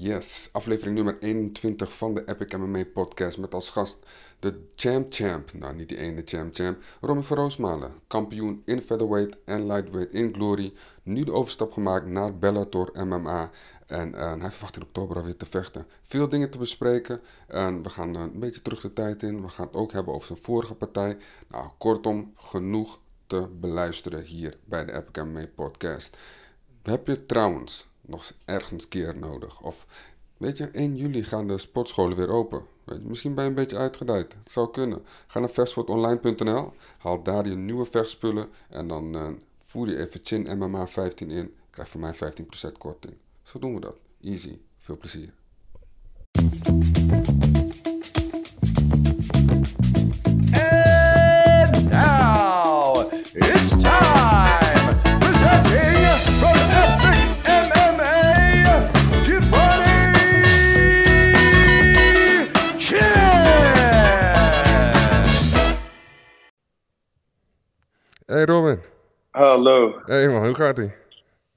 Yes, aflevering nummer 21 van de Epic MMA podcast met als gast de Champ Champ. Nou, niet die ene Champ Champ. Romy van Roosmalen, kampioen in featherweight en lightweight in Glory. Nu de overstap gemaakt naar Bellator MMA. En uh, hij verwacht in oktober alweer te vechten. Veel dingen te bespreken. En we gaan een beetje terug de tijd in. We gaan het ook hebben over zijn vorige partij. Nou, kortom, genoeg te beluisteren hier bij de Epic MMA podcast. Heb je trouwens nog ergens keer nodig? Of weet je, 1 juli gaan de sportscholen weer open. Weet je, misschien ben je een beetje uitgedijd. Het zou kunnen. Ga naar vechtsportonline.nl, haal daar je nieuwe vechtspullen en dan uh, voer je even Chin MMA 15 in. Krijg van mij 15% korting. Zo doen we dat. Easy. Veel plezier. Hey Robin. Hallo, Hey man, hoe gaat ie?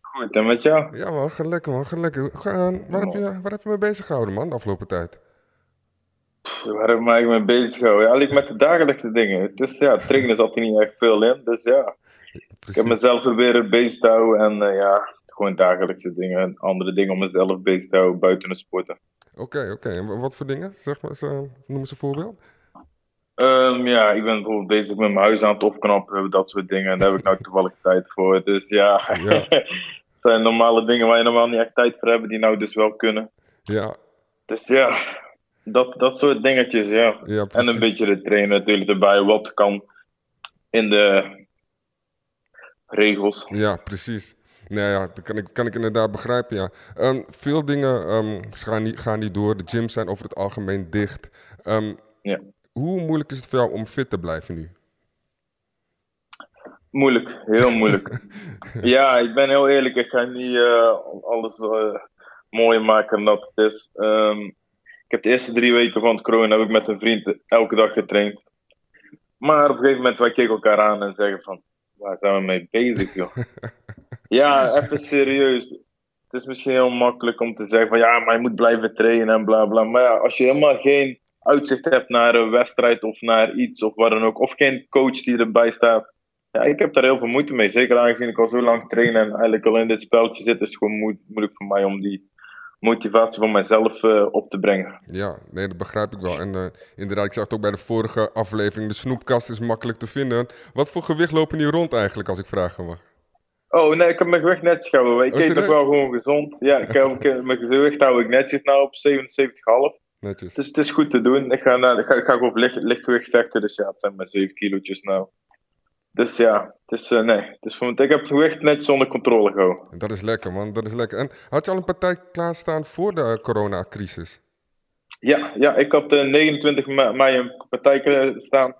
goed en met jou? Ja man, ga lekker man, lekker. Ga, aan. waar, heb je, waar heb je mee bezig gehouden man, de afgelopen tijd? Pff, Waar heb ik me mee bezig gehouden? Eigenlijk met de dagelijkse dingen. Het is, ja, trainen zat er niet echt veel in, dus ja. Ik heb mezelf proberen bezig te houden en eh, ja, gewoon dagelijkse dingen. En andere dingen om mezelf bezig te houden buiten het sporten. Oké, oké. En wat voor dingen? Zeg maar, eens, noem eens een voorbeeld. Ehm, ja, ik ben bijvoorbeeld bezig met mijn huis aan het opknappen, dat soort dingen. En daar heb ik nou toevallig tijd voor. Dus ja, Ja. het zijn normale dingen waar je normaal niet echt tijd voor hebt, die nou dus wel kunnen. Ja, Dus ja, dat, dat soort dingetjes, ja. ja En een beetje de trainen natuurlijk erbij, wat kan in de regels. Ja, precies. Nou ja, dat kan ik, kan ik inderdaad begrijpen, ja. Ehm, veel dingen ehm, gaan, niet, gaan niet door. De gyms zijn over het algemeen dicht. Ja. Hoe moeilijk is het voor jou om fit te blijven nu? Moeilijk, heel moeilijk. ja, ik ben heel eerlijk, ik ga niet eh, alles eh, mooier maken dan dat het is. Ehm, ik heb de eerste drie weken van het corona heb ik met een vriend elke dag getraind. Maar op een gegeven moment wij keken elkaar aan en zeggen van, waar zijn we mee bezig joh? ja, even serieus. Het is misschien heel makkelijk om te zeggen van ja, maar je moet blijven trainen en bla bla. Maar ja, als je helemaal geen uitzicht hebt naar een wedstrijd of naar iets of wat dan ook, of geen coach die erbij staat. Ja, ik heb daar heel veel moeite mee. Zeker aangezien ik al zo lang train en eigenlijk al in dit speltje zit, is het gewoon moe- moeilijk voor mij om die motivatie van mezelf eh, op te brengen. Ja, nee, dat begrijp ik wel. En eh, inderdaad, ik zag het ook bij de vorige aflevering. De snoepkast is makkelijk te vinden. Wat voor gewicht lopen die rond eigenlijk, als ik vragen mag? Oh nee, ik heb mijn gewicht netjes gehouden. Ik Oh, eet nog wel gewoon gezond. Ja, ik heb, mijn gewicht hou ik netjes nou op 77,5. Netjes. Dus het is goed te doen. Ik ga, naar, ik ga, ik ga gewoon licht, lichtgewicht vechten, dus ja, het zijn maar 7 kilootjes nou. Dus ja, het is, eh, nee, het is voor, ik heb het gewicht netjes onder controle gehouden. Dat is lekker, man. Dat is lekker. En had je al een partij klaarstaan voor de coronacrisis? Ja, ja, ik had eh 29 ma- mei een partij staan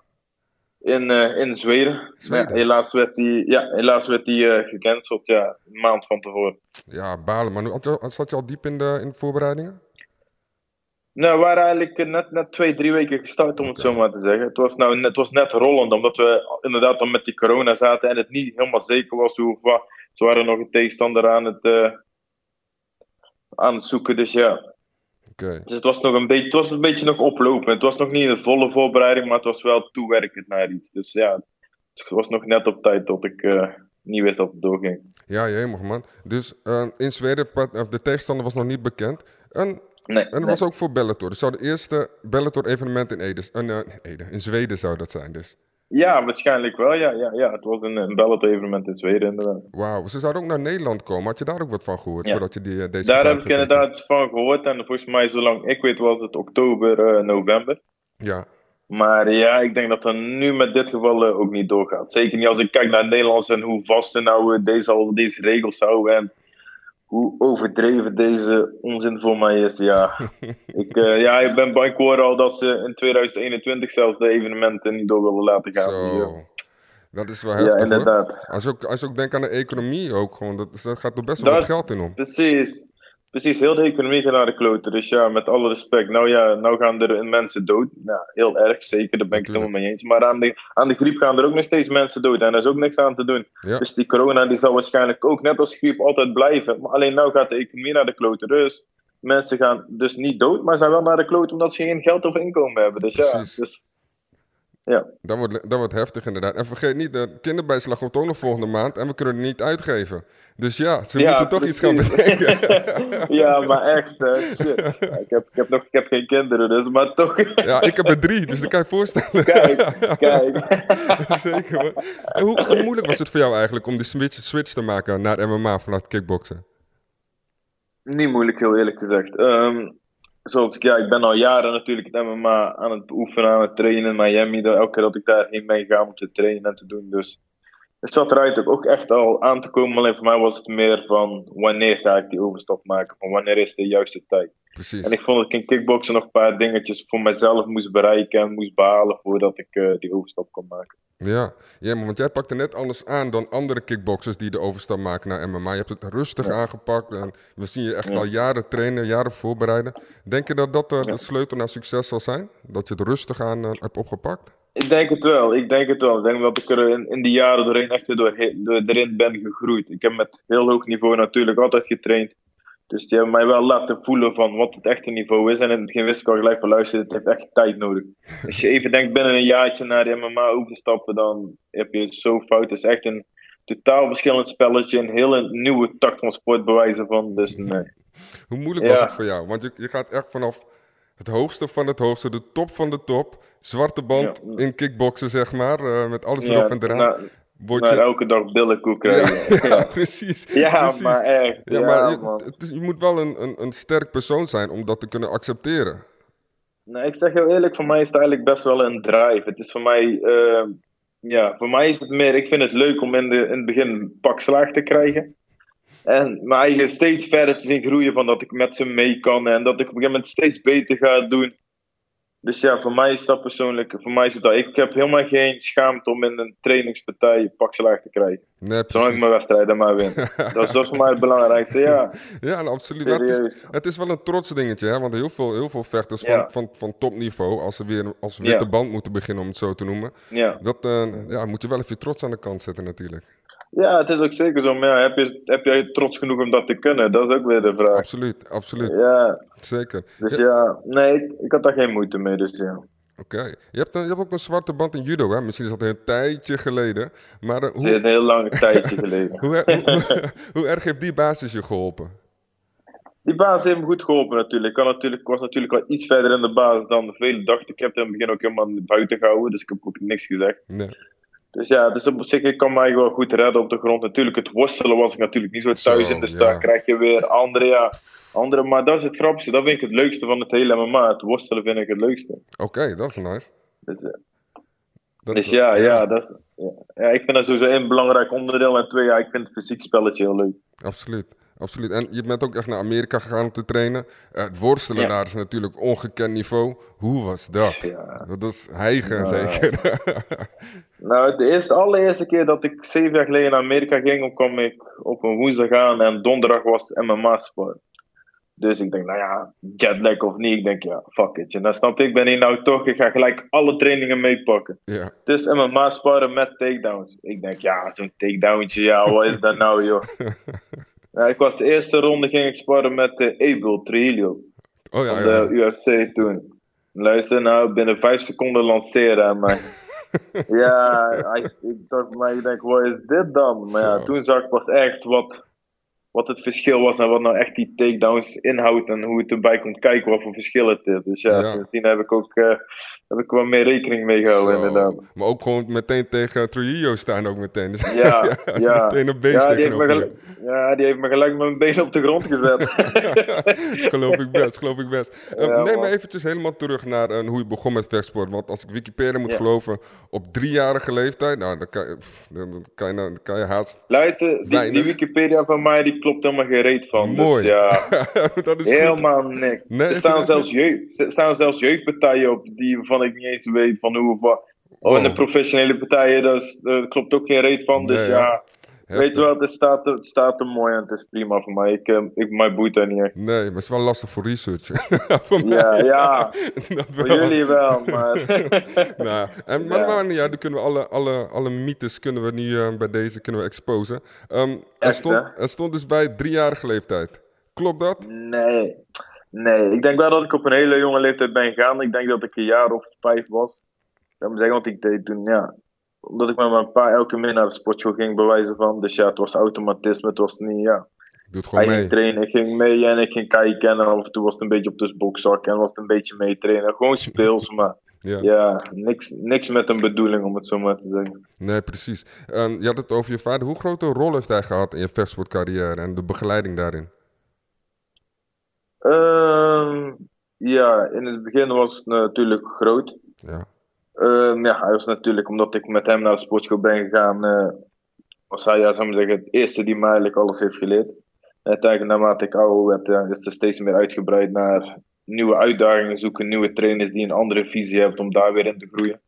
in, eh, in Zweden. Zweden? Ja, helaas werd die, ja, helaas werd die eh, gecanceld, ja, een maand van tevoren. Ja, balen. Maar nu, had je, zat je al diep in de, in de voorbereidingen? Nou, we waren eigenlijk eh, net, net twee, drie weken gestart, om het zo maar te zeggen. Het was, nou, net, het was net rollend, omdat we inderdaad dan met die corona zaten en het niet helemaal zeker was hoe of wat. Ze waren nog een tegenstander aan het, eh, aan het zoeken, dus ja. Oké. Dus het was nog een beetje, het was een beetje nog oplopen. Het was nog niet een volle voorbereiding, maar het was wel toewerkend naar iets. Dus ja, het was nog net op tijd dat ik eh, niet wist dat het doorging. Ja, jemig, man. Dus in Zweden, de tegenstander was nog niet bekend. En, Nee, en dat nee. was ook voor Bellator. Dus zou de eerste Bellator-evenement in Ede, eh, nee, Ede, in Zweden zou dat zijn dus. Ja, waarschijnlijk wel. Ja, ja, ja. Het was een, een Bellator-evenement in Zweden, inderdaad. Wauw, ze zouden ook naar Nederland komen. Had je daar ook wat van gehoord Ja. voordat je die, eh, deze Daar heb ik inderdaad van gehoord. En volgens mij, zolang ik weet, was het oktober, eh, november. Ja, Maar ja, ik denk dat dat nu met dit geval ook niet doorgaat. Zeker niet als ik kijk naar Nederlands en hoe vast er nou deze, al deze regels houden. En hoe overdreven deze onzin voor mij is. Ja, ik, eh, ja, ik ben bang voor al dat ze in 2021 zelfs de evenementen niet door willen laten gaan. Dus, zo. ja. Dat is wel Ja, heftig hoor. inderdaad. Als je, ook, als je ook denkt aan de economie ook gewoon, dat, dat gaat er best wel wat geld in om. Precies. Precies, heel de economie gaat naar de kloten. Dus ja, met alle respect. Nou ja, nou gaan er mensen dood. Nou, heel erg, zeker. Daar ben ik het helemaal mee eens. Maar aan de, aan de griep gaan er ook nog steeds mensen dood. En daar is ook niks aan te doen. Ja. Dus die corona die zal waarschijnlijk ook net als griep altijd blijven. Maar alleen nou gaat de economie naar de kloten. Dus mensen gaan dus niet dood, maar zijn wel naar de kloot omdat ze geen geld of inkomen hebben. Dus ja, dus, ja. Dat wordt, dat wordt heftig inderdaad. En vergeet niet, de kinderbijslag wordt ook nog volgende maand en we kunnen het niet uitgeven. Dus ja, ze Ja, moeten toch iets gaan bedenken. ja, maar echt, hè, shit. Ja, ik, heb, ik, heb nog, ik heb geen kinderen, dus, maar toch. ja, ik heb er drie, dus dat kan je voorstellen. kijk, kijk. Zeker hoor. En hoe, hoe moeilijk was het voor jou eigenlijk om die switch, switch te maken naar MMA vanuit kickboksen? Niet moeilijk, heel eerlijk gezegd. Ehm, zoals ik, ja, ik ben al jaren natuurlijk het MMA aan het beoefenen, aan het trainen in Miami. Elke keer dat ik daarheen ben gegaan om te trainen en te doen. Dus het zat eruit ook echt al aan te komen. Alleen voor mij was het meer van wanneer ga ik die overstap maken? Van wanneer is de juiste tijd? Precies. En ik vond dat ik in kickboksen nog een paar dingetjes voor mezelf moest bereiken en moest behalen voordat ik eh, die overstap kon maken. Ja, ja maar want jij pakte net anders aan dan andere kickboxers die de overstap maken naar MMA. Je hebt het rustig aangepakt en we zien je echt Ja. al jaren trainen, jaren voorbereiden. Denk je dat dat eh, de sleutel naar succes zal zijn? Dat je het rustig aan eh, hebt opgepakt? Ik denk het wel, ik denk het wel. Ik denk dat ik er in, in die jaren doorheen echt doorheen, door, erin ben gegroeid. Ik heb met heel hoog niveau natuurlijk altijd getraind. Dus die hebben mij wel laten voelen van wat het echte niveau is. En in het begin wist ik al gelijk van luisteren, het heeft echt tijd nodig. Als je even denkt binnen een jaartje naar de MMA overstappen, dan heb je het zo fout. Het is echt een totaal verschillend spelletje. Een hele nieuwe tak van sport bewijzen van. Dus nee. Hoe moeilijk was het voor jou? Want je, je gaat echt vanaf het hoogste van het hoogste, de top van de top, zwarte band Ja. in kickboksen zeg maar, eh, met alles Ja, erop en eraan. na, Word je... elke dag billenkoek ja, ja, precies. ja, precies. maar echt. Ja, Ja, maar je, man. het is- je moet wel een, een, een sterk persoon zijn om dat te kunnen accepteren. Nee, ik zeg heel eerlijk, voor mij is het eigenlijk best wel een drive. Het is voor mij, eh, ja, voor mij is het meer, ik vind het leuk om in, de, in het begin een pak slaag te krijgen. En mijn eigen steeds verder te zien groeien van dat ik met ze mee kan en dat ik op een gegeven moment steeds beter ga doen. Dus ja, voor mij is dat persoonlijk, voor mij is het dat. Ik heb helemaal geen schaamte om in een trainingspartij een pak slaag te krijgen. Nee, Zolang ik mijn wedstrijden maar win. Dat is, dat is voor mij het belangrijkste, ja. Ja, nou, absoluut. Nou, het, is, Serieus. het is wel een trots dingetje, hè? want heel veel, heel veel vechters Ja. van, van, van topniveau, als ze weer als witte Ja. band moeten beginnen, om het zo te noemen, ja. dat eh, ja, moet je wel even je trots aan de kant zetten natuurlijk. Ja, het is ook zeker zo. Maar ja, heb, je, heb jij trots genoeg om dat te kunnen? Dat is ook weer de vraag. Absoluut, absoluut. Ja, Zeker. dus Ja, ja, nee, ik, ik had daar geen moeite mee. Dus ja. Oké. Je, hebt je hebt ook een zwarte band in judo, hè? Misschien is dat een tijdje geleden. Maar eh, Het is hoe, een heel lang tijdje geleden. hoe, hoe, hoe erg heeft die basis je geholpen? Die basis heeft me goed geholpen natuurlijk. Ik, kan natuurlijk. was natuurlijk wel iets verder in de basis dan velen dachten. Ik heb het in het begin ook helemaal buiten gehouden, dus ik heb ook niks gezegd. Nee. Dus ja, dus op zich, ik kan mij wel goed redden op de grond. Natuurlijk, het worstelen was ik natuurlijk niet zo thuis Zo, in, dus ja. daar krijg je weer andere, ja, andere. Maar dat is het grappigste, dat vind ik het leukste van het hele MMA. Het worstelen vind ik het leukste. Oké, dat is nice. Dus, eh, Dat Dus is- ja, ja, dat, is- ja. ja, ik vind dat sowieso een belangrijk onderdeel. En twee, ja, ik vind het fysiek spelletje heel leuk. Absoluut. Absoluut. En je bent ook echt naar Amerika gegaan om te trainen. Eh, het worstelen Ja. daar is natuurlijk ongekend niveau. Hoe was dat? Ja. Dat is hijgen Ja. zeker. Nou, de eerste, allereerste keer dat ik zeven jaar geleden naar Amerika ging, kwam ik op een woensdag aan en donderdag was MMA-sport. Dus ik denk, nou ja, jetlag of niet. Ik denk, ja, fuck it. En dan snap ik, ik ben hier nou toch, ik ga gelijk alle trainingen meepakken. ja. Dus MMA sparren met takedowns. Ik denk, ja, zo'n takedowntje, ja, wat is dat nou, joh? Ja, ik was de eerste ronde ging ik sparren met uh, Abel Trujillo. Oh ja, van ja. de UFC toen. Luister nou, binnen vijf seconden lanceren aan mij. ja, hij, ik dacht mij, ik denk, wat is dit dan? Maar ja, toen zag ik pas echt wat, wat het verschil was en wat nou echt die takedowns inhoudt en hoe het erbij komt kijken, wat voor verschil het is. Dus ja, Ja. sindsdien heb ik ook eh, heb ik wel meer rekening mee gehouden, Zo. inderdaad. Maar ook gewoon meteen tegen Trujillo staan ook meteen. Dus Ja, is ja. meteen een beest Ja die, heeft me gelijk, ja, die heeft me gelijk met mijn been op de grond gezet. geloof ik best, geloof ik best. Eh, Ja, neem me eventjes helemaal terug naar eh, hoe je begon met vechtsport. Want als ik Wikipedia moet Ja. geloven, op driejarige leeftijd, nou, dan kan je, pff, dan kan je, dan kan je haast... Luister, die. Wikipedia van mij die klopt helemaal geen reet van. Mooi. Dus ja, dat is goed. helemaal niks. Nee, er, staan zelfs jeugd, er staan zelfs jeugdpartijen op die, waarvan ik niet eens weet van hoe of wat. Oh, en de professionele partijen, daar is- daar klopt ook geen reet van. Dus ja, ja. Heftig. weet je wat, het staat, er- het staat er mooi en het is prima voor mij. Ik, eh, ik, mij boeit dat niet echt. Nee, maar het is wel lastig voor research. voor mij. Ja, ja, voor wel. jullie wel, maar... Nou, en, maar Ja. maar niet, ja, dan kunnen we alle, alle, alle mythes kunnen we nu eh, bij deze kunnen we exposen. Ehm, er, stond, hè? er stond dus bij driejarige leeftijd. Klopt dat? Nee. Nee, ik denk wel dat ik op een hele jonge leeftijd ben gegaan. Ik denk dat ik een jaar of vijf was. Dat moet zeggen, want ik deed toen, ja. Omdat ik met mijn pa elke middag naar de sportschool ging, bewijzen van. Dus ja, het was automatisme. Het was niet, ja. Doe het gewoon Hij mee. ging trainen, ik ging mee en ik ging kijken. En af en toe was het een beetje op de bokzak en was het een beetje mee trainen. Gewoon speels, maar Ja. ja, niks, niks met een bedoeling om het zo maar te zeggen. Nee, precies. En je had het over je vader. Hoe grote rol heeft hij gehad in je vechtsportcarrière en de begeleiding daarin? Ehm, ja, in het begin was het natuurlijk groot. Ja. Ehm, ja, hij was natuurlijk, omdat ik met hem naar de sportschool ben gegaan, eh, was hij, ja, zou ik zeggen, het eerste die mij eigenlijk alles heeft geleerd. En uiteindelijk, naarmate ik ouder werd, is het steeds meer uitgebreid naar nieuwe uitdagingen zoeken, nieuwe trainers die een andere visie hebben om daar weer in te groeien.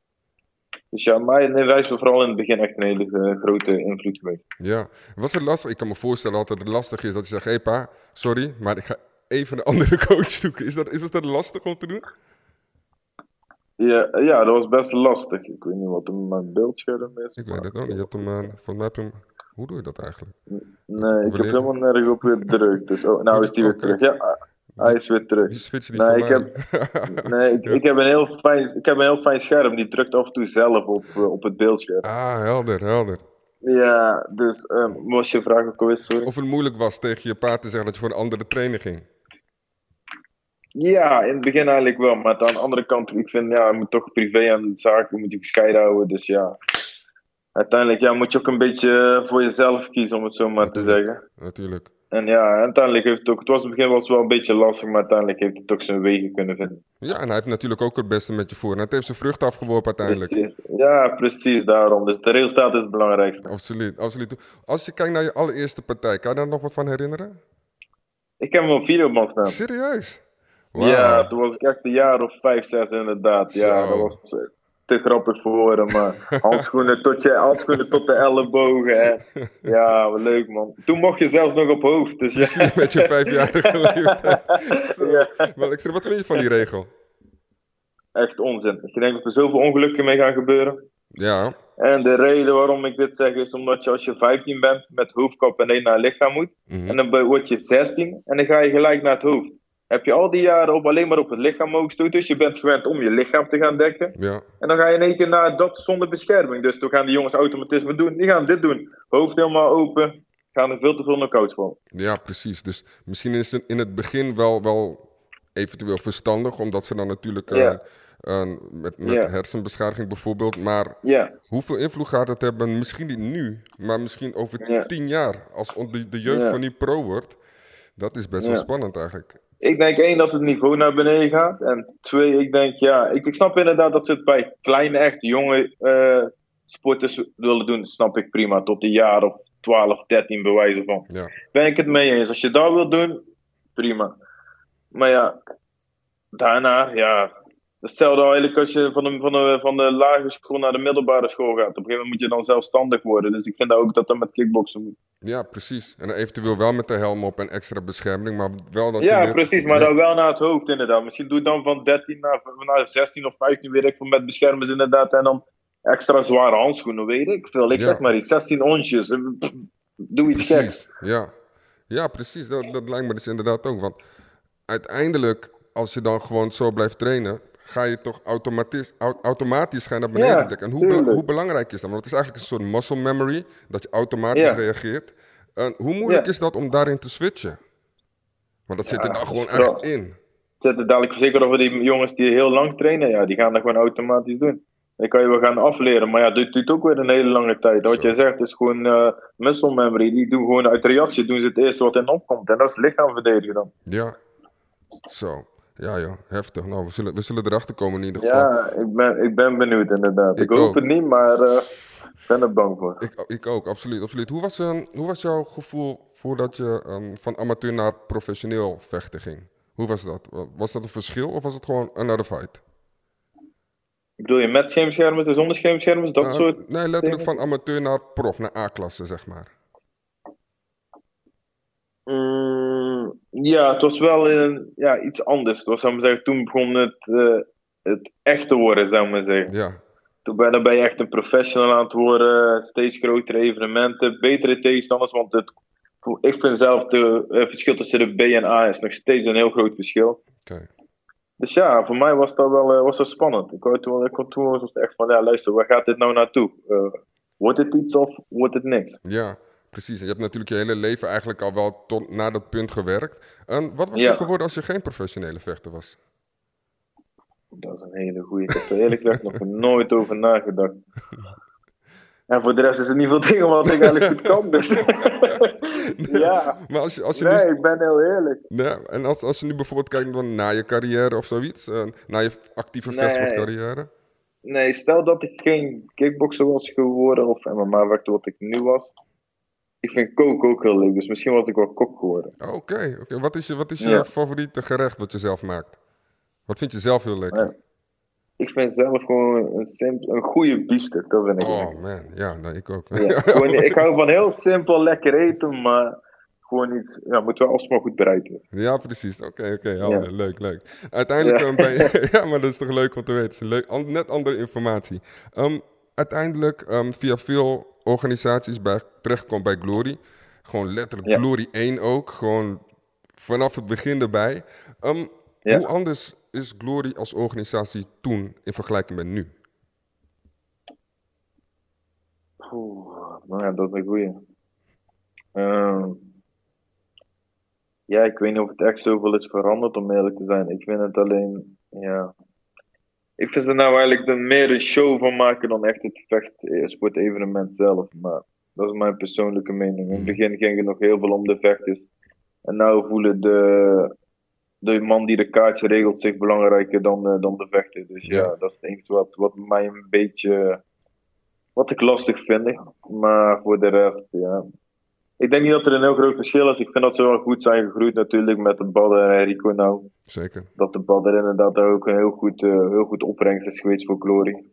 Dus ja, maar hij is me vooral in het begin echt een hele eh, grote invloed geweest. Ja. Was het lastig? Ik kan me voorstellen dat het lastig is dat je zegt: hé hey pa, sorry, maar ik ga even een andere coach zoeken. Is dat, is dat lastig om te doen? Ja, ja, dat was best lastig. Ik weet niet wat met mijn beeldscherm is. Ik maar- weet het ook niet. Je hebt hem, eh, volgens mij heb je hem. Hoe doe je dat eigenlijk? Nee, ik heb helemaal nergens op weer gedrukt. Dus, oh, nou is die weer terug. Ja, hij is weer terug. Die switch die Nee, ik mij. Nee, ik, ik, heb een heel fijn, ik heb een heel fijn scherm. Die drukt af en toe zelf op, eh, op het beeldscherm. ah, helder, helder. Ja, dus ehm was je vraag ook sorry? Of het moeilijk was tegen je pa te zeggen dat je voor een andere trainer ging. Ja, in het begin eigenlijk wel. Maar aan de andere kant, ik vind, ja, je moet toch privé en zaken moet je gescheiden houden. Dus ja, uiteindelijk ja, moet je ook een beetje voor jezelf kiezen, om het zo maar te Natuurlijk. zeggen. Natuurlijk. En ja, uiteindelijk heeft het ook, het was in het begin was wel een beetje lastig, maar uiteindelijk heeft het ook zijn wegen kunnen vinden. Ja, en hij heeft natuurlijk ook het beste met je voor. En het heeft zijn vrucht afgeworpen uiteindelijk. Precies. Ja, precies daarom. Dus de resultaat is het belangrijkste. Absoluut, absoluut. Als je kijkt naar je allereerste partij, kan je daar nog wat van herinneren? Ik heb hem op videoband staan. Serieus? Ja, toen was ik echt een jaar of vijf, zes inderdaad. Ja, dat was eh, te grappig voor woorden, maar handschoenen tot, je, handschoenen tot de ellebogen. En, ja, wat leuk man. Toen mocht je zelfs nog op hoofd, dus ja. Precies, met je vijfjarige leeftijd. Ja. Wel extra. Wat vind je van die regel? Echt onzin. Ik denk dat er zoveel ongelukken mee gaan gebeuren. Ja, En de reden waarom ik dit zeg is omdat je als je 15 bent met hoofdkap en één naar het lichaam moet. mhm. En dan word je 16 en dan ga je gelijk naar het hoofd. Heb je al die jaren op, alleen maar op het lichaam mogen stoten, dus je bent gewend om je lichaam te gaan dekken. ja, En dan ga je in één keer naar dat zonder bescherming. Dus toen gaan die jongens automatisme doen. Die gaan dit doen. Hoofd helemaal open. Gaan er veel te veel knockouts vallen. ja, precies. Dus misschien is het in het begin wel, wel eventueel verstandig, omdat ze dan natuurlijk eh, met, met hersenbeschadiging bijvoorbeeld. Maar Ja, hoeveel invloed gaat het hebben? Misschien niet nu, maar misschien over tien jaar, als de, de jeugd van nu pro wordt. Dat is best wel spannend eigenlijk. Ik denk één dat het niveau naar beneden gaat. En twee, ik denk ja, ik, ik snap inderdaad dat ze het bij kleine, echt jonge eh, sporters willen doen. Snap ik prima. Tot een jaar of 12, 13 bewijzen van. Ja, Ben ik het mee eens. Als je dat wil doen, prima. Maar ja, daarna, ja. Hetzelfde eigenlijk als je van de, van, de, van de lagere school naar de middelbare school gaat. Op een gegeven moment moet je dan zelfstandig worden. Dus ik vind ook dat dat met kickboksen moet. Ja, precies. En eventueel wel met de helm op en extra bescherming, maar wel dat je Ja, leert- precies. Maar dan wel naar het hoofd inderdaad. Misschien doe je dan van 13 naar, naar 16 of 15 weer ik veel met beschermers inderdaad. En dan extra zware handschoenen, weet ik veel. Ik Ja. zeg maar iets, 16 onsjes. Pff, Doe iets geks. Precies, ja. Ja, precies. Dat, dat lijkt me dus inderdaad ook. Want uiteindelijk, als je dan gewoon zo blijft trainen, ga je toch automatisch, au- automatisch gaan naar beneden Ja, dekken. En hoe, bela- hoe belangrijk is dat? Want het is eigenlijk een soort muscle memory, dat je automatisch Ja. reageert. En hoe moeilijk Ja. is dat om daarin te switchen? Want dat zit er dan gewoon echt in. Zet het dadelijk zeker over die jongens die heel lang trainen. Ja, die gaan dat gewoon automatisch doen. Dan kan je wel gaan afleren. Maar ja, dat duurt ook weer een hele lange tijd. Wat je zegt is gewoon eh muscle memory. Die doen gewoon uit reactie. Doen ze het eerste wat in opkomt. En dat is lichaam verdedigen dan. Ja. Zo. Ja, joh. Heftig. Nou, we zullen, we zullen erachter komen in ieder geval. Ja, ik ben, ik ben benieuwd inderdaad. Ik Ik, hoop ook. het niet, maar eh, ik ben er bang voor. Ik, ik ook, absoluut. absoluut. Hoe, was, ehm, hoe was jouw gevoel voordat je ehm, van amateur naar professioneel vechten ging? Hoe was dat? Wa- Was dat een verschil of was het gewoon another fight? Bedoel je met schermschermers en zonder schermschermers? Dat Eh, soort... nee, letterlijk van amateur naar prof, naar A-klasse, zeg maar. Mm, ja, het was wel een, ja, iets anders. Het was, zou zeggen, toen begon het, eh, het echt te worden, zou ik maar zeggen. Ja, Toen ben, ben je echt een professional aan het worden. Steeds grotere evenementen, betere tegenstanders. Want het, Ik vind zelf de eh, verschil tussen de B en A is nog steeds een heel groot verschil. Dus ja, voor mij was dat wel, eh, was dat spannend. Ik, wou toen, ik kon toen was het echt van, ja luister, waar gaat dit nou naartoe? Eh, wordt het iets of wordt het niks? Ja, precies. En je hebt natuurlijk je hele leven eigenlijk al wel tot naar dat punt gewerkt. En wat was Ja. je geworden als je geen professionele vechter was? Dat is een hele goeie. Ik heb er eerlijk gezegd nog nooit over nagedacht. En voor de rest is er niet veel dingen wat ik eigenlijk goed kan. Dus. ja, Maar als je, als je nee, nu, ik ben heel eerlijk. en als, als je nu bijvoorbeeld kijkt dan naar je carrière of zoiets, eh, naar je actieve Nee. vechtsportcarrière. Nee, stel dat ik geen kickboxer was geworden of MMA werkte wat ik nu was. Ik vind koken ook heel leuk, dus misschien was ik wel kok geworden. Oké, oké. Wat is je, wat is je Ja. favoriete gerecht wat je zelf maakt? Wat vind je zelf heel lekker? Ja. Ik vind zelf gewoon een, simpel, een goede biefstuk, dat vind ik lekker. Oh man, ja, nou, ik ook. Ja, gewoon, ik hou van heel simpel lekker eten, maar gewoon iets, ja, moet wel alsmaar goed bereid. Ja, precies. Oké, oké. Leuk, leuk. Uiteindelijk Ja. eh, ben je... ja, maar dat is toch leuk om te weten. Leuk, net andere informatie. Ehm, uiteindelijk ehm, via veel organisaties bij, terechtkomt bij Glory. Gewoon letterlijk Ja. Glory 1 ook. Gewoon vanaf het begin erbij. Ehm, Ja. Hoe anders is Glory als organisatie toen in vergelijking met nu? Oeh, nou ja, dat is een goeie. Ehm, ja, ik weet niet of het echt zoveel is veranderd, om eerlijk te zijn. Ik vind het alleen, ja... Ik vind ze nou eigenlijk er meer een show van maken dan echt het vechtsportevenement zelf. Maar dat is mijn persoonlijke mening. In het begin ging het nog heel veel om de vechters. En nu voelen de, de man die de kaartje regelt zich belangrijker dan, eh, dan de vechter. Dus ja, Ja. dat is het enige wat, wat mij een beetje... Wat ik lastig vind. Maar voor de rest, ja. Ik denk niet dat er een heel groot verschil is. Ik vind dat ze wel goed zijn gegroeid natuurlijk met de Badder en Rico nou. Zeker. Dat de Badder inderdaad ook een heel goed, eh, heel goed opbrengst is geweest voor Glory.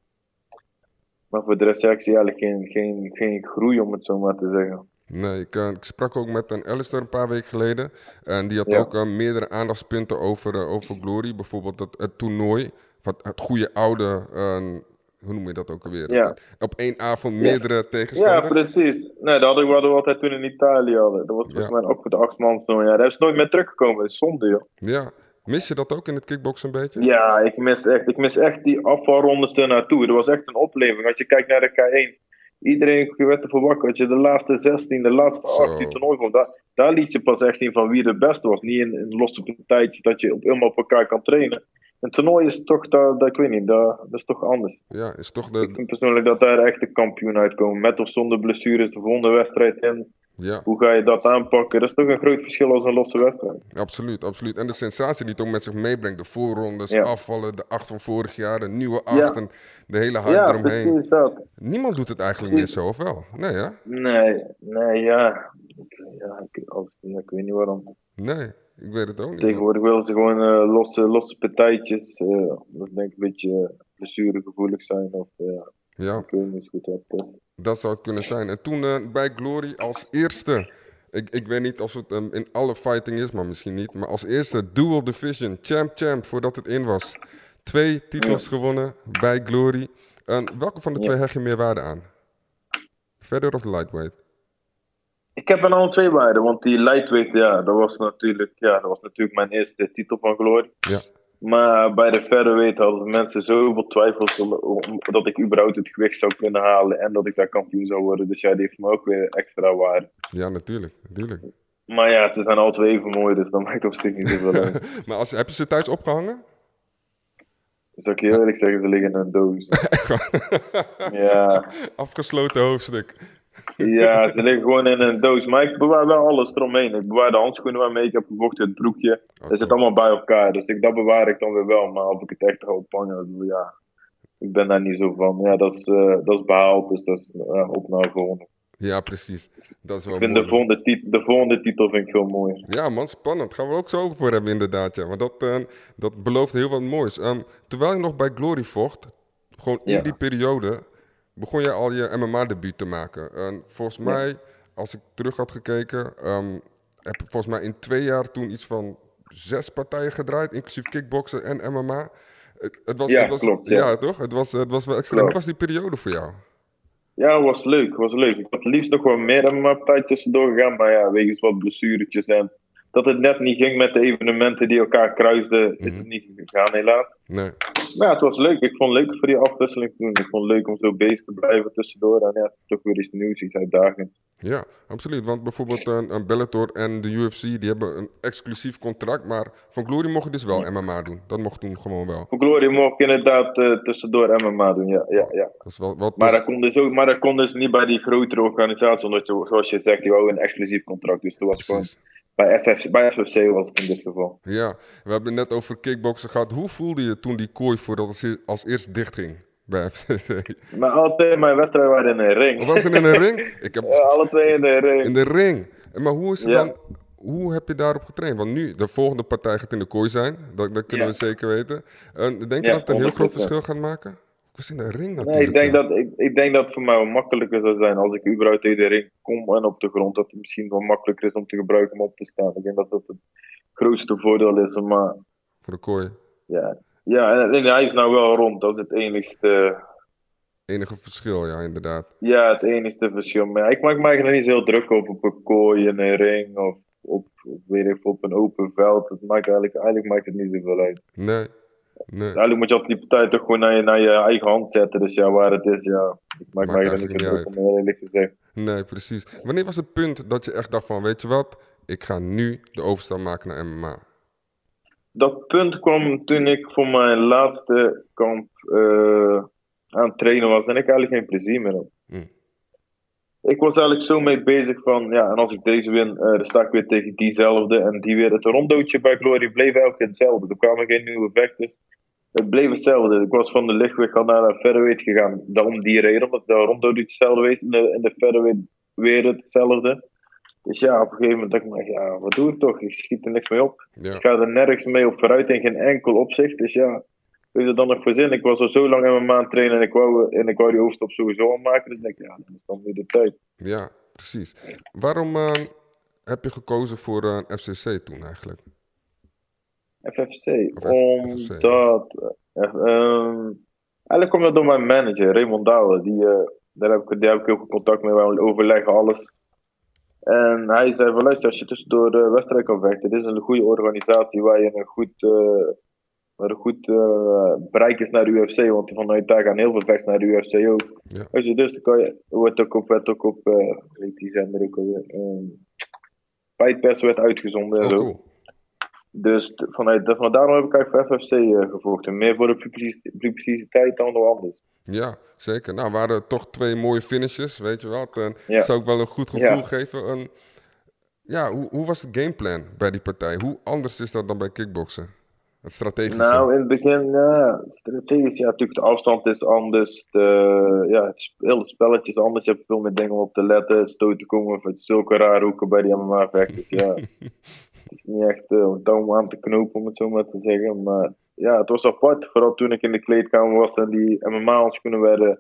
Maar voor de rest, ja, ik zie eigenlijk geen, geen, geen groei om het zo maar te zeggen. Nee, ik, eh, ik sprak ook met een Alistair een paar weken geleden. En die had Ja. ook eh, meerdere aandachtspunten over, over Glory. Bijvoorbeeld het, het toernooi. Van het goede oude, hoe noem je dat ook alweer? Ja. Op één avond meerdere Ja, tegenstanders. precies. Nee, dat hadden we wat we altijd toen in Italië hadden. Dat was volgens Ja. mij ook voor de achtmans. Ja, daar is nooit meer teruggekomen. Dat is zonde, joh. Ja. Mis je dat ook in het kickboksen een beetje? Ja, ik mis echt, ik mis echt die afvalrondes ernaartoe. Dat was echt een opleving. Als je kijkt naar de K1, iedereen werd ervoor wakker. Als je de laatste 16, de laatste Zo. 18 toernooi vond, daar, daar liet je pas echt zien van wie de beste was. Niet in, in losse partijtjes dat je op, helemaal op elkaar kan trainen. Een toernooi is toch, dat, dat, ik weet niet, dat, dat is toch anders. Ja, is toch Ik de... vind persoonlijk dat daar echt de kampioen uitkomen. Met of zonder blessures, de volgende wedstrijd in. Ja, Hoe ga je dat aanpakken? Dat is toch een groot verschil als een losse wedstrijd. absoluut, absoluut. En de sensatie die het ook met zich meebrengt. De voorrondes, Ja. afvallen, de acht van vorig jaar, de nieuwe acht Ja. en de hele hype Ja, eromheen. precies dat. Niemand doet het eigenlijk meer zo, of wel? Nee, ja? Nee, nee, ja. Ik, ja, ik, als, ja, ik weet niet waarom. Nee, ik weet het ook niet. Tegenwoordig willen ze gewoon eh, losse, losse partijtjes. eh dat is denk ik een beetje blessuregevoelig zijn. Of ja, Ja, ik weet niet goed wat het is. dat zou het kunnen zijn. En toen eh, bij Glory als eerste, ik, ik weet niet of het ehm, in alle fighting is, maar misschien niet. Maar als eerste Dual Division, Champ Champ, voordat het in was. Twee titels gewonnen bij Glory. En welke van de Ja. twee hecht je meer waarde aan? Verder of lightweight? Ik heb er alle twee bij, want die lightweight, ja, dat was natuurlijk, ja, dat was natuurlijk mijn eerste titel van Glory. Ja. Maar bij de featherweight hadden mensen zoveel twijfels dat ik überhaupt het gewicht zou kunnen halen en dat ik daar kampioen zou worden. Dus ja, die heeft me ook weer extra waarde. Ja, natuurlijk, natuurlijk. Maar ja, ze zijn alle twee even mooi, dus dat maakt op zich niet zoveel uit. Maar als, heb je ze thuis opgehangen? Zal ik je heel eerlijk zeggen, ze liggen in een doos. ja, Afgesloten hoofdstuk. Ja, ze liggen gewoon in een doos. Maar ik bewaar wel alles eromheen. Ik bewaar de handschoenen waarmee ik heb gevochten, het broekje. Dat zit allemaal bij elkaar. Dus ik, dat bewaar ik dan weer wel. Maar of ik het echt ga ophangen, ja. Ik ben daar niet zo van. Ja, dat is, eh, dat is behaald. Dus dat is uh, op naar de volgende. Ja, precies. Dat is wel Ik vind mooi. de volgende, tit- de volgende titel vind ik veel mooier. Ja, man, spannend. Gaan we ook zo voor hebben, inderdaad. Ja. Maar dat, eh, dat belooft heel wat moois. Ehm, terwijl je nog bij Glory vocht, gewoon in Ja. die periode, begon je al je MMA-debuut te maken. En volgens Ja. mij, als ik terug had gekeken, ehm, heb ik volgens mij in twee jaar toen iets van zes partijen gedraaid, inclusief kickboksen en MMA. Het, het was, Ja, het was, klopt, Ja, ja. toch? Het was, het was wel. Klopt. Hoe was die periode voor jou? Ja, het was leuk. Het was leuk. Ik had liefst nog wel meer MMA tijd tussendoor gegaan. Maar ja, wegens wat blessuretjes en dat het net niet ging met de evenementen die elkaar kruisden, is het niet gegaan helaas. Nee. Maar ja, het was leuk. Ik vond het leuk voor die afwisseling te doen. Ik vond het leuk om zo bezig te blijven tussendoor. En ja, toch weer iets nieuws, iets uitdagends. Ja, absoluut. Want bijvoorbeeld een, een Bellator en de UFC, die hebben een exclusief contract. Maar van Glory mocht je dus wel MMA doen. Dat mocht toen gewoon wel. Voor Glory mocht ik inderdaad eh, tussendoor MMA doen, ja. ja, ja. Dat is wel, Maar dat, kon dus ook, maar dat kon dus niet bij die grotere organisatie, omdat je, zoals je zegt, die wou een exclusief contract. Dus dat was gewoon Precies. Bij, FFC, bij FFC was het in dit geval. Ja, we hebben net over kickboksen gehad. Hoe voelde je toen die kooi voordat het als eerst dichtging bij FCC? Maar altijd mijn wedstrijden waren in een ring. Was het in een ring? Ik heb Ja, alle twee in de ring. in de ring. Maar hoe is het Ja. dan? Hoe heb je daarop getraind? Want nu, de volgende partij gaat in de kooi zijn. Dat, dat kunnen Ja. we zeker weten. En denk je dat het een heel groot 100%. verschil gaat maken? Was in de ring natuurlijk. Nee, ik denk, ja. dat, ik, ik denk dat het voor mij wel makkelijker zou zijn als ik überhaupt in de ring kom en op de grond. Dat het misschien wel makkelijker is om te gebruiken om op te staan. Ik denk dat dat het grootste voordeel is. Maar Voor de kooi. ja, ja en, en hij is nou wel rond. Dat is het enigste, Enige verschil, ja, inderdaad. ja, het enigste verschil. Maar ik maak me eigenlijk niet zo heel druk op, op een kooi in een ring of op, weet ik, op een open veld. Het maakt eigenlijk, eigenlijk maakt het niet zoveel uit. Nee. Nee. Eigenlijk moet je altijd die partij toch gewoon naar je, naar je eigen hand zetten. Dus ja, waar het is, ja. Ik maak Maakt eigenlijk niet druk om, eerlijk gezegd. Nee, precies. Wanneer was het punt dat je echt dacht van, weet je wat? Ik ga nu de overstap maken naar MMA. Dat punt kwam toen ik voor mijn laatste kamp eh, aan het trainen was en ik eigenlijk geen plezier meer had. Ik was eigenlijk zo mee bezig van, ja, en als ik deze win, eh, dan sta ik weer tegen diezelfde. En die weer, het rondootje bij Glory bleef elke keer hetzelfde. Er kwamen geen nieuwe vechters. Het bleef hetzelfde. Ik was van de lichtgewicht al naar de featherweight gegaan. Daarom die reden, omdat de rondootje hetzelfde was. In de, in de featherweight weer hetzelfde. Dus ja, op een gegeven moment dacht ik, me, ja, wat doe ik toch? Ik schiet er niks mee op. Ja, Ik ga er nergens mee op vooruit in geen enkel opzicht. Dus ja, weet je dan nog voor zin? Ik was al zo lang in mijn maand trainen en ik wou, en ik wou die overstap sowieso al maken. Dus ik denk, ja, dan is dan nu de tijd. ja precies. Waarom eh, heb je gekozen voor eh, een FCC toen eigenlijk? FFC, Of omdat... eh, ehm, eigenlijk komt dat door mijn manager, Raymond Douwen. Die, eh, daar, heb ik, daar heb ik heel veel contact mee, we overleggen alles. En hij zei van, luister, als je tussendoor de wedstrijd kan vechten, dit is een goede organisatie waar je een goed... een goed eh, bereik is naar de UFC, want vanuit daar gaan heel veel vechters naar de UFC ook. Ja. Als je dus, dan kan je, wordt ook op, werd ook op, eh weet die zender ook alweer, um, Fight Pass werd uitgezonden en Oh, zo. cool. Dus vanuit, van daarom heb ik eigenlijk voor FFC eh, gevochten. Meer voor de publici- publiciteit dan door anders. Ja, zeker. Nou, waren toch twee mooie finishes, weet je wel. En Ja. zou ook wel een goed gevoel Ja. geven. En, ja, hoe, hoe was het gameplan bij die partij? Hoe anders is dat dan bij kickboksen? Het strategische. Nou, in het begin, ja, strategisch, ja, natuurlijk de afstand is anders. De, ja, het hele spelletje is anders. Je hebt veel meer dingen om op te letten. Stoten komen van zulke rare hoeken bij die MMA-vechters. Ja. het is niet echt eh, een touw aan te knopen, om het zo maar te zeggen. Maar ja, het was apart. Vooral toen ik in de kleedkamer was en die MMA-handschoenen werden,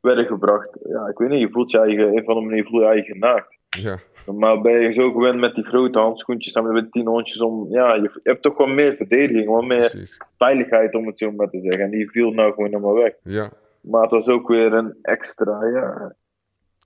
werden gebracht. Ja, ik weet niet, je voelt je eigen, een van de manieren voel je eigen naakt. Ja, Normaal ben je zo gewend met die grote handschoentjes en met tien hondjes om. Ja, je, je hebt toch wel meer verdediging, wel meer precies. veiligheid om het zo maar te zeggen. En die viel nou gewoon helemaal weg. Ja, Maar het was ook weer een extra, ja,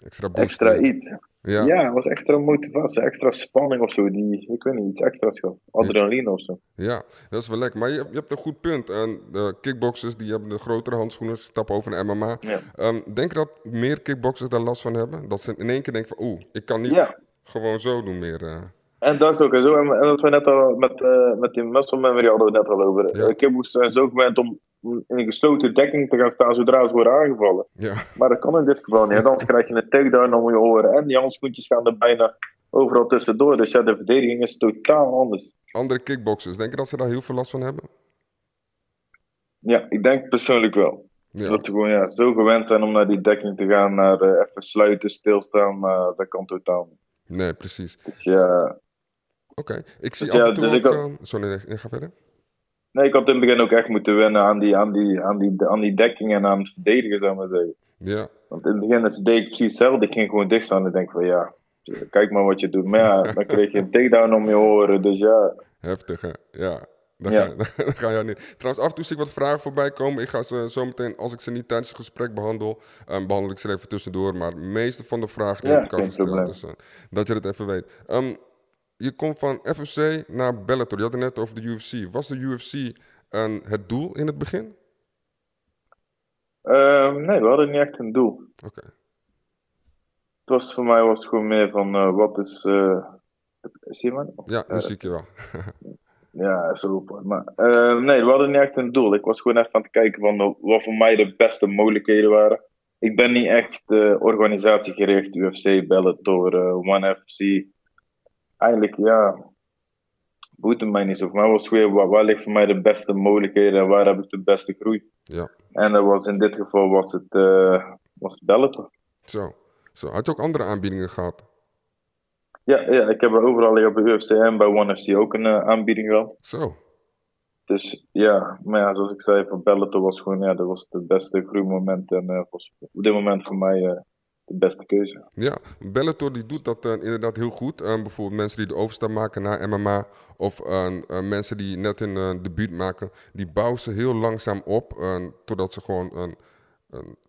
extra boost. extra iets. Ja, Ja, het was extra motivatie, extra spanning of zo. Die, ik weet niet, iets extra's gehad. Adrenaline of zo. Ja, dat is wel lekker. Maar je, je hebt een goed punt. En de kickboxers die hebben de grotere handschoenen, stappen over naar MMA. Ja. Ehm, denk je dat meer kickboxers daar last van hebben? Dat ze in één keer denken van, oeh, ik kan niet Ja. gewoon zo doen meer. eh. En dat is ook zo. En, en wat we net al met, eh, met die muscle memory hadden we net al over. Ja. Ja. Kickboxers zijn zo gewend om in een gesloten dekking te gaan staan zodra ze worden aangevallen. ja, Maar dat kan in dit geval niet. Anders krijg je een takedown om je oren. En die handschoentjes gaan er bijna overal tussendoor. Dus ja, de verdediging is totaal anders. andere kickboxers, denk je dat ze daar heel veel last van hebben? Ja, ik denk persoonlijk wel. Ja, Dat ze gewoon ja, zo gewend zijn om naar die dekking te gaan, naar eh, even sluiten, stilstaan. Maar dat kan totaal niet. nee, precies. Dus ja, Oké, ik zie Dus af ja, en toe dus ook... ik eh, sorry, nee, ga verder. Nee, ik had in het begin ook echt moeten wennen aan die, aan die, aan die, aan die dekking en aan het verdedigen, zou ik maar zeggen. Ja, Want in het begin is- deed ik precies hetzelfde. Ik ging gewoon dicht staan en denk van ja, kijk maar wat je doet. Maar ja, dan kreeg je een takedown om je oren. Dus ja, heftig hè. Ja, Dan, Ja. ga, dan ga je niet. Trouwens, af en toe zie ik wat vragen voorbij komen. Ik ga ze zo meteen, als ik ze niet tijdens het gesprek behandel, eh, behandel ik ze even tussendoor. Maar de meeste van de vragen die Ja, heb ik al gesteld. Dus, eh, dat je het even weet. Ehm, je komt van FFC naar Bellator. Je had het net over de UFC. Was de UFC een, het doel in het begin? Ehm, nee, we hadden niet echt een doel. Oké. Het was, voor mij was het gewoon meer van, eh, wat is... eh zie je me? Ja, nu Eh, zie ik je wel. Ja, zo. Maar eh, nee, we hadden niet echt een doel. Ik was gewoon even aan het kijken van eh, wat voor mij de beste mogelijkheden waren. Ik ben niet echt eh, organisatiegericht, UFC, Bellator, eh, ONE FC. Eigenlijk, ja, boeit het mij niet zo. Voor mij was gewoon, waar, waar ligt voor mij de beste mogelijkheden en waar heb ik de beste groei? Ja, En dat was in dit geval was het, eh was het Bellator. zo. zo. Had je ook andere aanbiedingen gehad? Ja, ja, ik heb er overal hier bij UFC en bij ONE FC ook een eh, aanbieding gehad. Zo. Dus ja, maar ja, zoals ik zei, van Bellator was gewoon, ja, dat was het beste groeimoment en eh, was op dit moment voor mij de beste keuze. Ja, Bellator die doet dat eh, inderdaad heel goed. Eh, bijvoorbeeld mensen die de overstap maken naar MMA of eh, mensen die net een debuut maken, die bouwen ze heel langzaam op totdat ze gewoon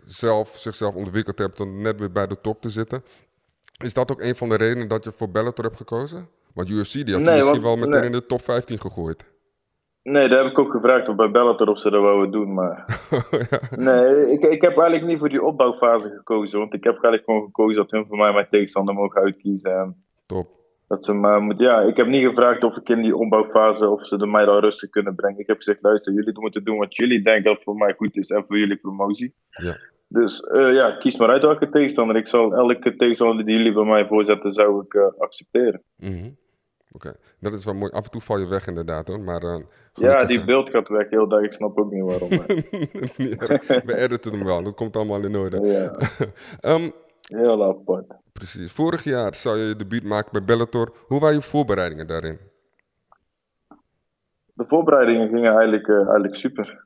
zelf, zichzelf ontwikkeld hebben tot net weer bij de top te zitten. Is dat ook een van de redenen dat je voor Bellator hebt gekozen? Want UFC die had je Nee, misschien want- wel meteen nee. in de top 15 gegooid. Nee, daar heb ik ook gevraagd of bij Bellator of ze dat wouden doen, maar... Nee, ik, ik heb eigenlijk niet voor die opbouwfase gekozen, want ik heb eigenlijk gewoon gekozen dat hun voor mij mijn tegenstander mogen uitkiezen. En Top. dat ze maar moet, ja, ik heb niet gevraagd of ik in die opbouwfase, of ze de mij dan rustig kunnen brengen. Ik heb gezegd, luister, jullie moeten doen wat jullie denken dat voor mij goed is en voor jullie promotie. Ja. Dus eh, ja, kies maar uit welke tegenstander. Ik zal elke tegenstander die jullie bij mij voorzetten, zou ik eh, accepteren. Mhm. Oké, dat is wel mooi. Af en toe val je weg inderdaad hoor. Maar, eh, Ja, die eh, beeld gaat weg heel dag. Ik snap ook niet waarom. niet. We editen hem wel. Dat komt allemaal in orde. ja, Ehm, heel apart. precies. Vorig jaar zou je je debuut maken bij Bellator. Hoe waren je voorbereidingen daarin? De voorbereidingen gingen eigenlijk, eh, eigenlijk super.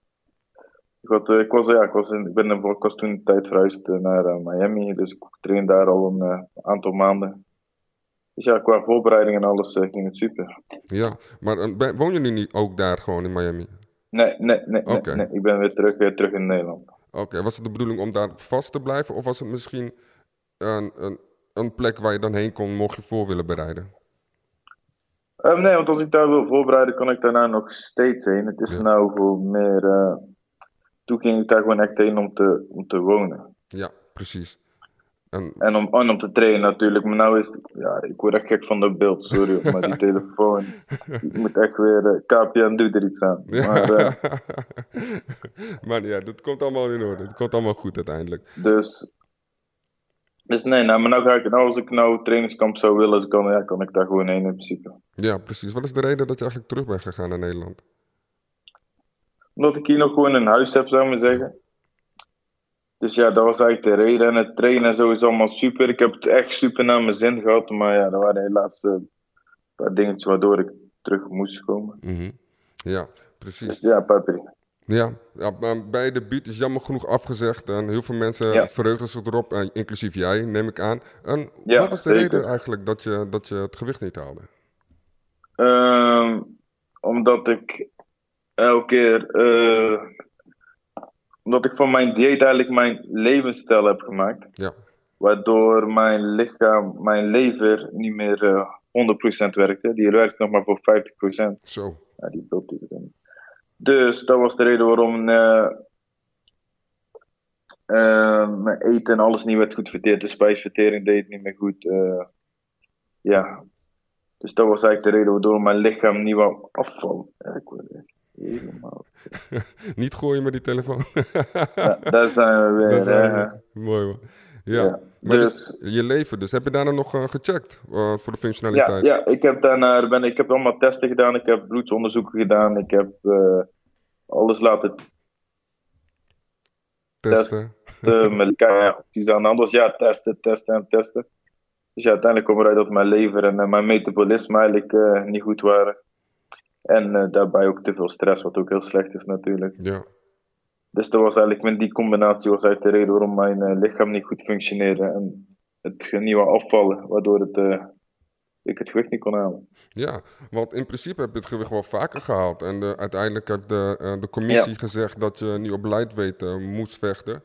Ik, had, ik, was, ja, ik, was in, ik, ben, ik was toen een tijd verhuisd naar Miami, dus ik train daar al een aantal maanden. Dus ja, qua voorbereidingen en alles eh, ging het super. Ja, maar eh, woon je nu niet ook daar gewoon in Miami? Nee, nee, nee, nee, ik ben weer terug, weer terug in Nederland. Oké, was het de bedoeling om daar vast te blijven? Of was het misschien een, een, een plek waar je dan heen kon mocht je voor willen bereiden? Ehm, nee, want als ik daar wil voorbereiden, kan ik daarna nog steeds heen. Het is Ja. nou voor meer. eh, toen ging ik daar gewoon echt heen om te, om te wonen. Ja, precies. En, En om, en om te trainen natuurlijk. Maar nou is het, ja, ik word echt gek van dat beeld, sorry. maar die telefoon, ik moet echt weer, eh, KPN doet er iets aan. Maar, eh, maar ja, dat komt allemaal in orde. Het komt allemaal goed uiteindelijk. dus, dus nee, nou, maar nou ga ik, nou als ik nou trainingskamp zou willen, dus kan, ja, kan ik daar gewoon heen in principe. Ja, precies. Wat is de reden dat je eigenlijk terug bent gegaan naar Nederland? Omdat ik hier nog gewoon een huis heb, zou ik maar zeggen. Dus ja, dat was eigenlijk de reden. En het trainen en zo is allemaal super. Ik heb het echt super naar mijn zin gehad. Maar ja, er waren helaas eh, een paar dingetjes waardoor ik terug moest komen. Mhm. Ja, precies. Dus ja, papi. Ja, ja bij de debuut is jammer genoeg afgezegd. En heel veel mensen Ja. verheugden zich erop, inclusief jij, neem ik aan. En Ja, wat was de zeker. reden eigenlijk dat je, dat je het gewicht niet haalde? Ehm, omdat ik elke keer. eh, omdat ik van mijn dieet eigenlijk mijn levensstijl heb gemaakt. Ja, Waardoor mijn lichaam, mijn lever niet meer eh 100% werkte. Die werkt nog maar voor 50%. zo. Ja, die. Dus dat was de reden waarom eh, eh, mijn eten en alles niet werd goed verteerd. De spijsvertering deed niet meer goed. eh, ja. Dus dat was eigenlijk de reden waardoor mijn lichaam niet wou afvallen. Ja, ik helemaal... Niet gooien met die telefoon. Ja, daar zijn we weer. Hè. mooi man. Ja, Ja, maar dus, dus- je leven dus. Heb je daarna nog eh, gecheckt eh, voor de Ja, functionaliteit? ja, ik heb daarna ben, ik heb allemaal testen gedaan. Ik heb bloedsonderzoeken gedaan. Ik heb eh, alles laten Testen. testen. Met elkaar aan was. Ja, testen, testen en testen. Dus ja, uiteindelijk kwam eruit dat mijn lever en mijn metabolisme eigenlijk niet goed waren. En eh, daarbij ook te veel stress, wat ook heel slecht is natuurlijk. Ja, Dus dat was eigenlijk, met die combinatie was eigenlijk de reden waarom mijn eh, lichaam niet goed functioneerde. En het ging niet wou afvallen, waardoor het eh, ik het gewicht niet kon halen. Ja, want in principe heb je het gewicht wel vaker gehaald. En de- uiteindelijk heeft de, de commissie gezegd dat je nu op lightweight eh, moest vechten.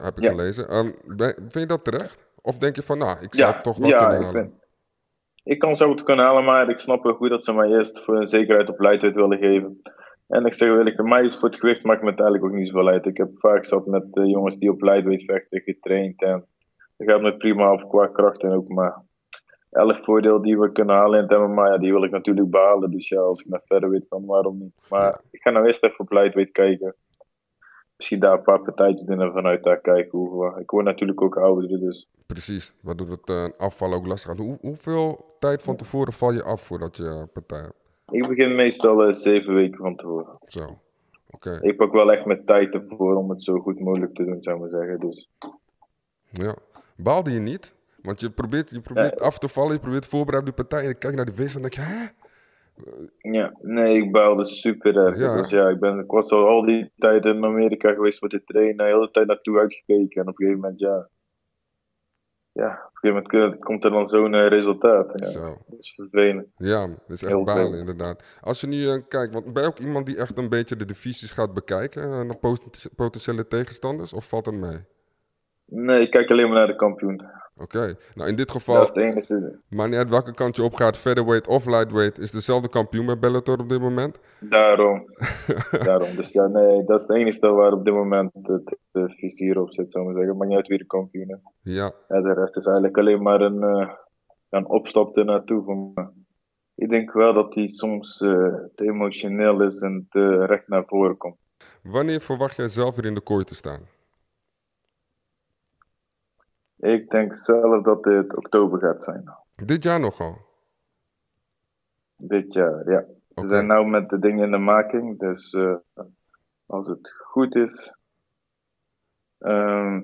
Heb ik Ja. gelezen. Ben- vind je dat terecht? Of denk je van, nou, ik zou Ja, het toch wel ja kunnen ik, halen? Ik kan zo het kunnen halen, maar ik snap wel goed dat ze mij eerst voor een zekerheid op lightweight willen geven. En ik zeg wel bij mij is voor het gewicht maakt me eigenlijk ook niet zoveel uit. Ik heb vaak zat met eh, jongens die op lightweight vechten, getraind. En het gaat me prima af qua kracht en ook maar elk voordeel die we kunnen halen in het MMA, ja, die wil ik natuurlijk behalen. Dus ja, als ik naar verder weet, dan waarom niet. Maar ik ga nou eerst even op lightweight kijken. Misschien daar een paar partijtjes doen en vanuit daar kijken hoe we... Ik word natuurlijk ook ouder, dus... Precies, waardoor het eh, afvallen ook lastig gaat. Hoe, hoeveel tijd van tevoren val je af voordat je eh, partij hebt? Ik begin meestal eh, zeven weken van tevoren. Zo, oké. Ik pak wel echt mijn tijd ervoor om het zo goed mogelijk te doen, zou ik maar zeggen. Dus Ja. Baalde je niet? Want je probeert, je probeert af te vallen, je probeert voorbereid op die partij. En je kijkt naar de wees en dan denk je, hè? Ja, nee, ik baalde super erg. Ja. Dus ja, ik, ben, ik was al al die tijd in Amerika geweest voor te trainen, de hele tijd naartoe uitgekeken. En op een gegeven moment, ja. Ja, op een gegeven moment eh, komt er dan zo'n eh, resultaat. Ja, Zo. dat is vervelend. Ja, dat is echt Heel balen veel. inderdaad. Als je nu eh, kijkt, want ben je ook iemand die echt een beetje de divisies gaat bekijken, eh, naar pot- potentiële tegenstanders, of valt het mee? Nee, ik kijk alleen maar naar de kampioen. Oké, nou in dit Dat geval, is het enige. maar niet uit welke kant je opgaat, featherweight of lightweight, is dezelfde kampioen bij Bellator op dit moment. Daarom. Daarom. Dus ja, nee, dat is het enige waar op dit moment het, het vizier op zit, zou ik zeggen. Maar niet uit wie de kampioen is. Ja, Ja, de rest is eigenlijk alleen maar een, eh, een opstap ernaartoe. Van, me. ik denk wel dat hij soms eh, te emotioneel is en te recht naar voren komt. wanneer verwacht jij zelf weer in de kooi te staan? Ik denk zelf dat dit oktober gaat zijn. Dit jaar nogal. Dit jaar, ja. Ze zijn nou met de dingen in de making, dus eh, als het goed is, ehm,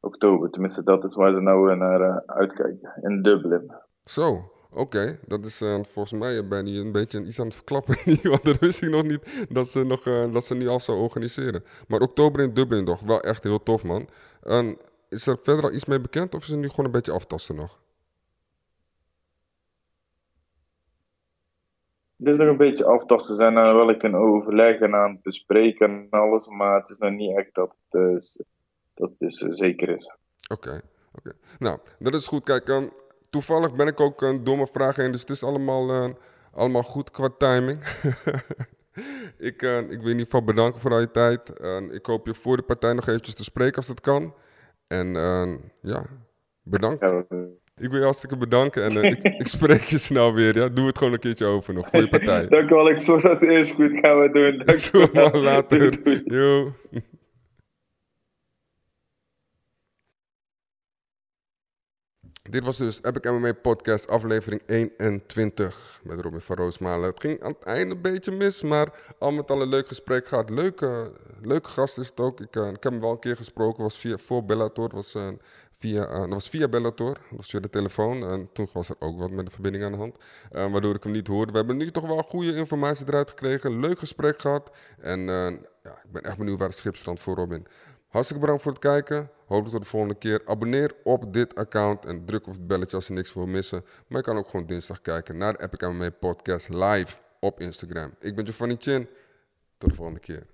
oktober, tenminste dat is waar ze nou eh, naar eh, uitkijken, in Dublin. Zo, oké. Dat is volgens mij ben je een beetje iets aan het verklappen. Want dat wist ik nog niet dat ze, nog, dat ze nu al zou organiseren. Maar oktober in Dublin toch, wel echt heel tof man. En is er verder al iets mee bekend of is het nu gewoon een beetje aftasten nog? Dit is nog een beetje aftasten. Zijn nou wel ik een overleg en aan het bespreken en alles, maar het is nog niet echt dat het, eh, s- dat het dus, zeker is. Oké, oké. Nou, dat is goed. Kijk, ehm, toevallig ben ik ook een domme vraag heen, dus het is allemaal, eh, allemaal goed qua timing. ik, eh, ik wil in ieder geval bedanken voor al je tijd. En ik hoop je voor de partij nog eventjes te spreken als het kan. En eh, ja, bedankt. Ja, Ik wil je hartstikke bedanken en eh, ik, ik spreek je snel weer. Ja? Doe het gewoon een keertje over nog voor je partij. Dankjewel, ik zoals dat eerst goed gaan we doen. Dankjewel. wel later. Doei, doei. Yo. Dit was dus Epic MMA Podcast aflevering 21 met Robin van Roosmalen. Het ging aan het einde een beetje mis, maar al met al een leuk gesprek gehad. Leuke, leuke gast is het ook. Ik, eh, ik heb hem wel een keer gesproken, was via, voor Bellator. Was, eh, via, eh, dat was via Bellator, dat was via de telefoon. En toen was er ook wat met de verbinding aan de hand, waardoor ik hem niet hoorde. We hebben nu toch wel goede informatie eruit gekregen. Leuk gesprek gehad. En ja, ik ben echt benieuwd waar het schip strandt voor Robin. Hartstikke bedankt voor het kijken. Hopelijk tot de volgende keer. Abonneer op dit account en druk op het belletje als je niks wil missen. Maar je kan ook gewoon dinsdag kijken naar de Epic MMA Podcast live op Instagram. Ik ben Giovanni Chin. Tot de volgende keer.